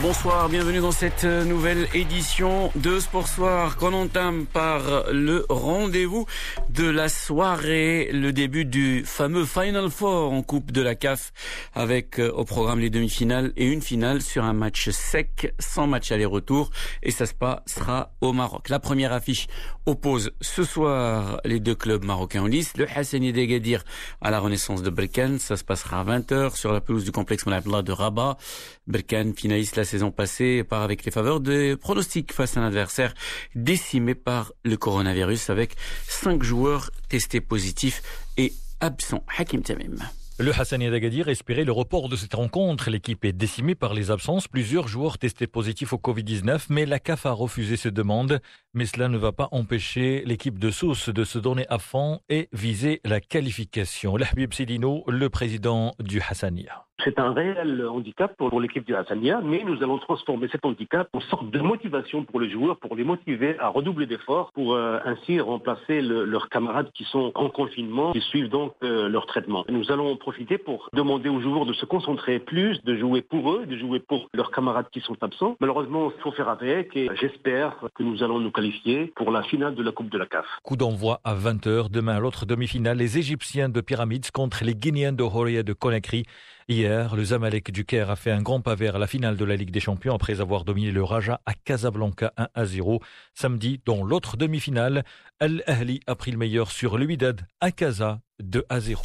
bonsoir, bienvenue dans cette nouvelle édition de Sport Soir qu'on entame par le rendez-vous de la soirée, le début du fameux Final Four en Coupe de la CAF avec euh, au programme les demi-finales et une finale sur un match sec sans match aller-retour et ça se passera au Maroc. La première affiche oppose ce soir les deux clubs marocains en lice, le Hassani d'Egadir à la Renaissance de Berkane, ça se passera à 20h sur la pelouse du complexe Moulay de Rabat. Berkane, la saison passée, part avec les faveurs des pronostics face à un adversaire décimé par le coronavirus avec cinq joueurs testés positifs et absents. Hakim Tamim. Le Hassani d'Agadir espérait le report de cette rencontre. L'équipe est décimée par les absences. Plusieurs joueurs testés positifs au Covid-19, mais la CAF a refusé cette demande. Mais cela ne va pas empêcher l'équipe de Sousse de se donner à fond et viser la qualification. L'Habib Sidino, le président du Hassania. C'est un réel handicap pour l'équipe du Hassania, mais nous allons transformer cet handicap en sorte de motivation pour les joueurs, pour les motiver à redoubler d'efforts, pour euh, ainsi remplacer leurs camarades qui sont en confinement, qui suivent donc euh, leur traitement. Nous allons en profiter pour demander aux joueurs de se concentrer plus, de jouer pour eux, de jouer pour leurs camarades qui sont absents. Malheureusement, il faut faire avec et j'espère que nous allons nous qualifier pour la finale de la Coupe de la CAF. Coup d'envoi à 20h demain l'autre demi-finale, les Égyptiens de Pyramides contre les Guinéens de Horia de Conakry. Hier, le Zamalek du Caire a fait un grand pas vers la finale de la Ligue des Champions après avoir dominé le Raja à Casablanca 1 à 0. Samedi, dans l'autre demi-finale, Al Ahli a pris le meilleur sur l'Uidad à Casa 2 à 0.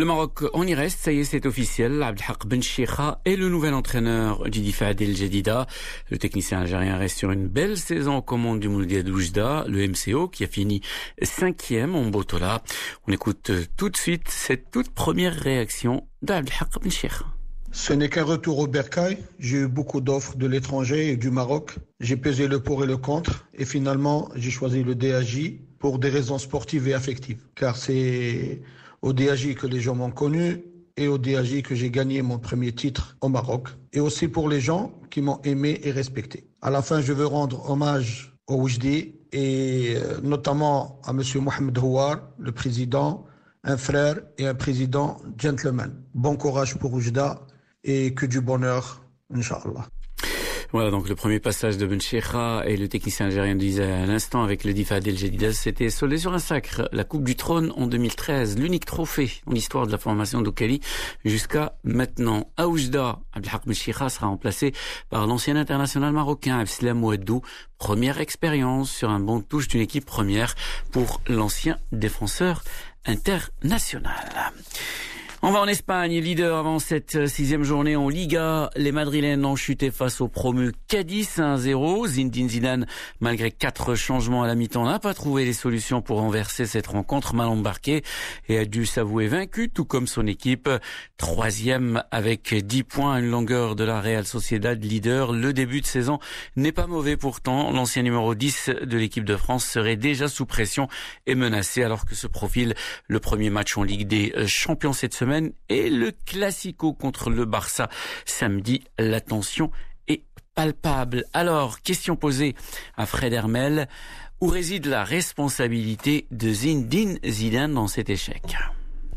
Le Maroc, on y reste, ça y est, c'est officiel. Abdelhak Ben est le nouvel entraîneur du Difa El Jadida. Le technicien algérien reste sur une belle saison aux commandes du Mouldiad Oujda, le MCO, qui a fini cinquième en Botola. On écoute tout de suite cette toute première réaction d'Abdelhak Ben ce n'est qu'un retour au Bercail. J'ai eu beaucoup d'offres de l'étranger et du Maroc. J'ai pesé le pour et le contre. Et finalement, j'ai choisi le DAJ pour des raisons sportives et affectives. Car c'est au DAJ que les gens m'ont connu et au DAJ que j'ai gagné mon premier titre au Maroc et aussi pour les gens qui m'ont aimé et respecté. À la fin, je veux rendre hommage au Oujdi et euh, notamment à monsieur Mohamed Houar, le président, un frère et un président gentleman. Bon courage pour Oujda et que du bonheur, Inch'Allah. Voilà, donc le premier passage de Ben et le technicien algérien disait à l'instant avec le Difa El Jadida, c'était soldé sur un sacre, la Coupe du Trône en 2013, l'unique trophée en histoire de la formation d'Okali jusqu'à maintenant. Aoujda, Abdelhak Ben sera remplacé par l'ancien international marocain Abslam Ouaddou, première expérience sur un bon touche d'une équipe première pour l'ancien défenseur international. On va en Espagne, leader avant cette euh, sixième journée en Liga. Les Madrilènes ont chuté face au promu Cadiz 1-0. Zinedine Zidane, malgré quatre changements à la mi-temps, n'a pas trouvé les solutions pour renverser cette rencontre mal embarquée et a dû s'avouer vaincu, tout comme son équipe. Troisième avec 10 points à une longueur de la Real Sociedad leader. Le début de saison n'est pas mauvais pourtant. L'ancien numéro 10 de l'équipe de France serait déjà sous pression et menacé alors que se profile le premier match en Ligue des Champions cette semaine et le Classico contre le Barça samedi. La tension est palpable. Alors, question posée à Fred Hermel. Où réside la responsabilité de Zinedine Zidane dans cet échec?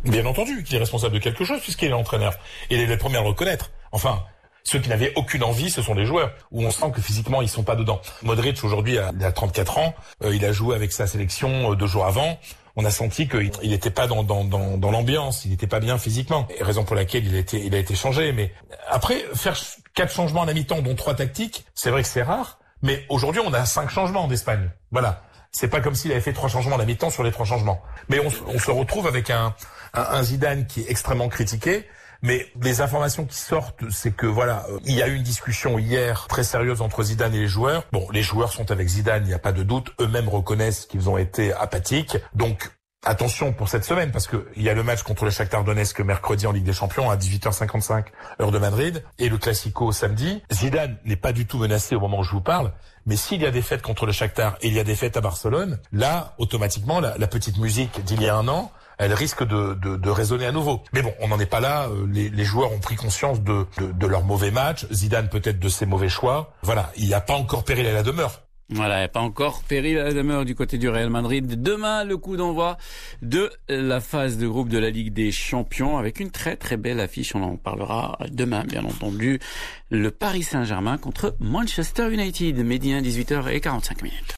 Bien entendu qu'il est responsable de quelque chose puisqu'il est l'entraîneur. Il est le premier à le reconnaître. Enfin, ceux qui n'avaient aucune envie, ce sont les joueurs, où on sent que physiquement, ils sont pas dedans. Modric, aujourd'hui, a, 34 ans. Euh, il a joué avec sa sélection euh, deux jours avant on a senti qu'il n'était pas dans, dans, dans, dans l'ambiance, il n'était pas bien physiquement. Et raison pour laquelle il a été, il a été changé. Mais après, faire quatre changements à la mi-temps, dont trois tactiques, c'est vrai que c'est rare. Mais aujourd'hui, on a cinq changements d'Espagne. Voilà. C'est pas comme s'il avait fait trois changements à la mi-temps sur les trois changements. Mais on, on se retrouve avec un, un, un Zidane qui est extrêmement critiqué, mais les informations qui sortent, c'est que voilà, euh, il y a eu une discussion hier très sérieuse entre Zidane et les joueurs. Bon, les joueurs sont avec Zidane, il n'y a pas de doute. Eux-mêmes reconnaissent qu'ils ont été apathiques. Donc Attention pour cette semaine parce que il y a le match contre le Shakhtar Donetsk mercredi en Ligue des Champions à 18h55 heure de Madrid et le Classico samedi. Zidane n'est pas du tout menacé au moment où je vous parle, mais s'il y a des fêtes contre le Shakhtar et il y a des fêtes à Barcelone, là automatiquement la, la petite musique d'il y a un an elle risque de, de, de, résonner à nouveau. Mais bon, on n'en est pas là. Euh, les, les, joueurs ont pris conscience de, de, de leur mauvais match. Zidane peut-être de ses mauvais choix. Voilà, il n'y a pas encore péril à la demeure. Voilà, pas encore péril à la demeure du côté du Real Madrid. Demain, le coup d'envoi de la phase de groupe de la Ligue des Champions avec une très très belle affiche. On en parlera demain, bien entendu. Le Paris Saint-Germain contre Manchester United. Médien, 18h45 minutes.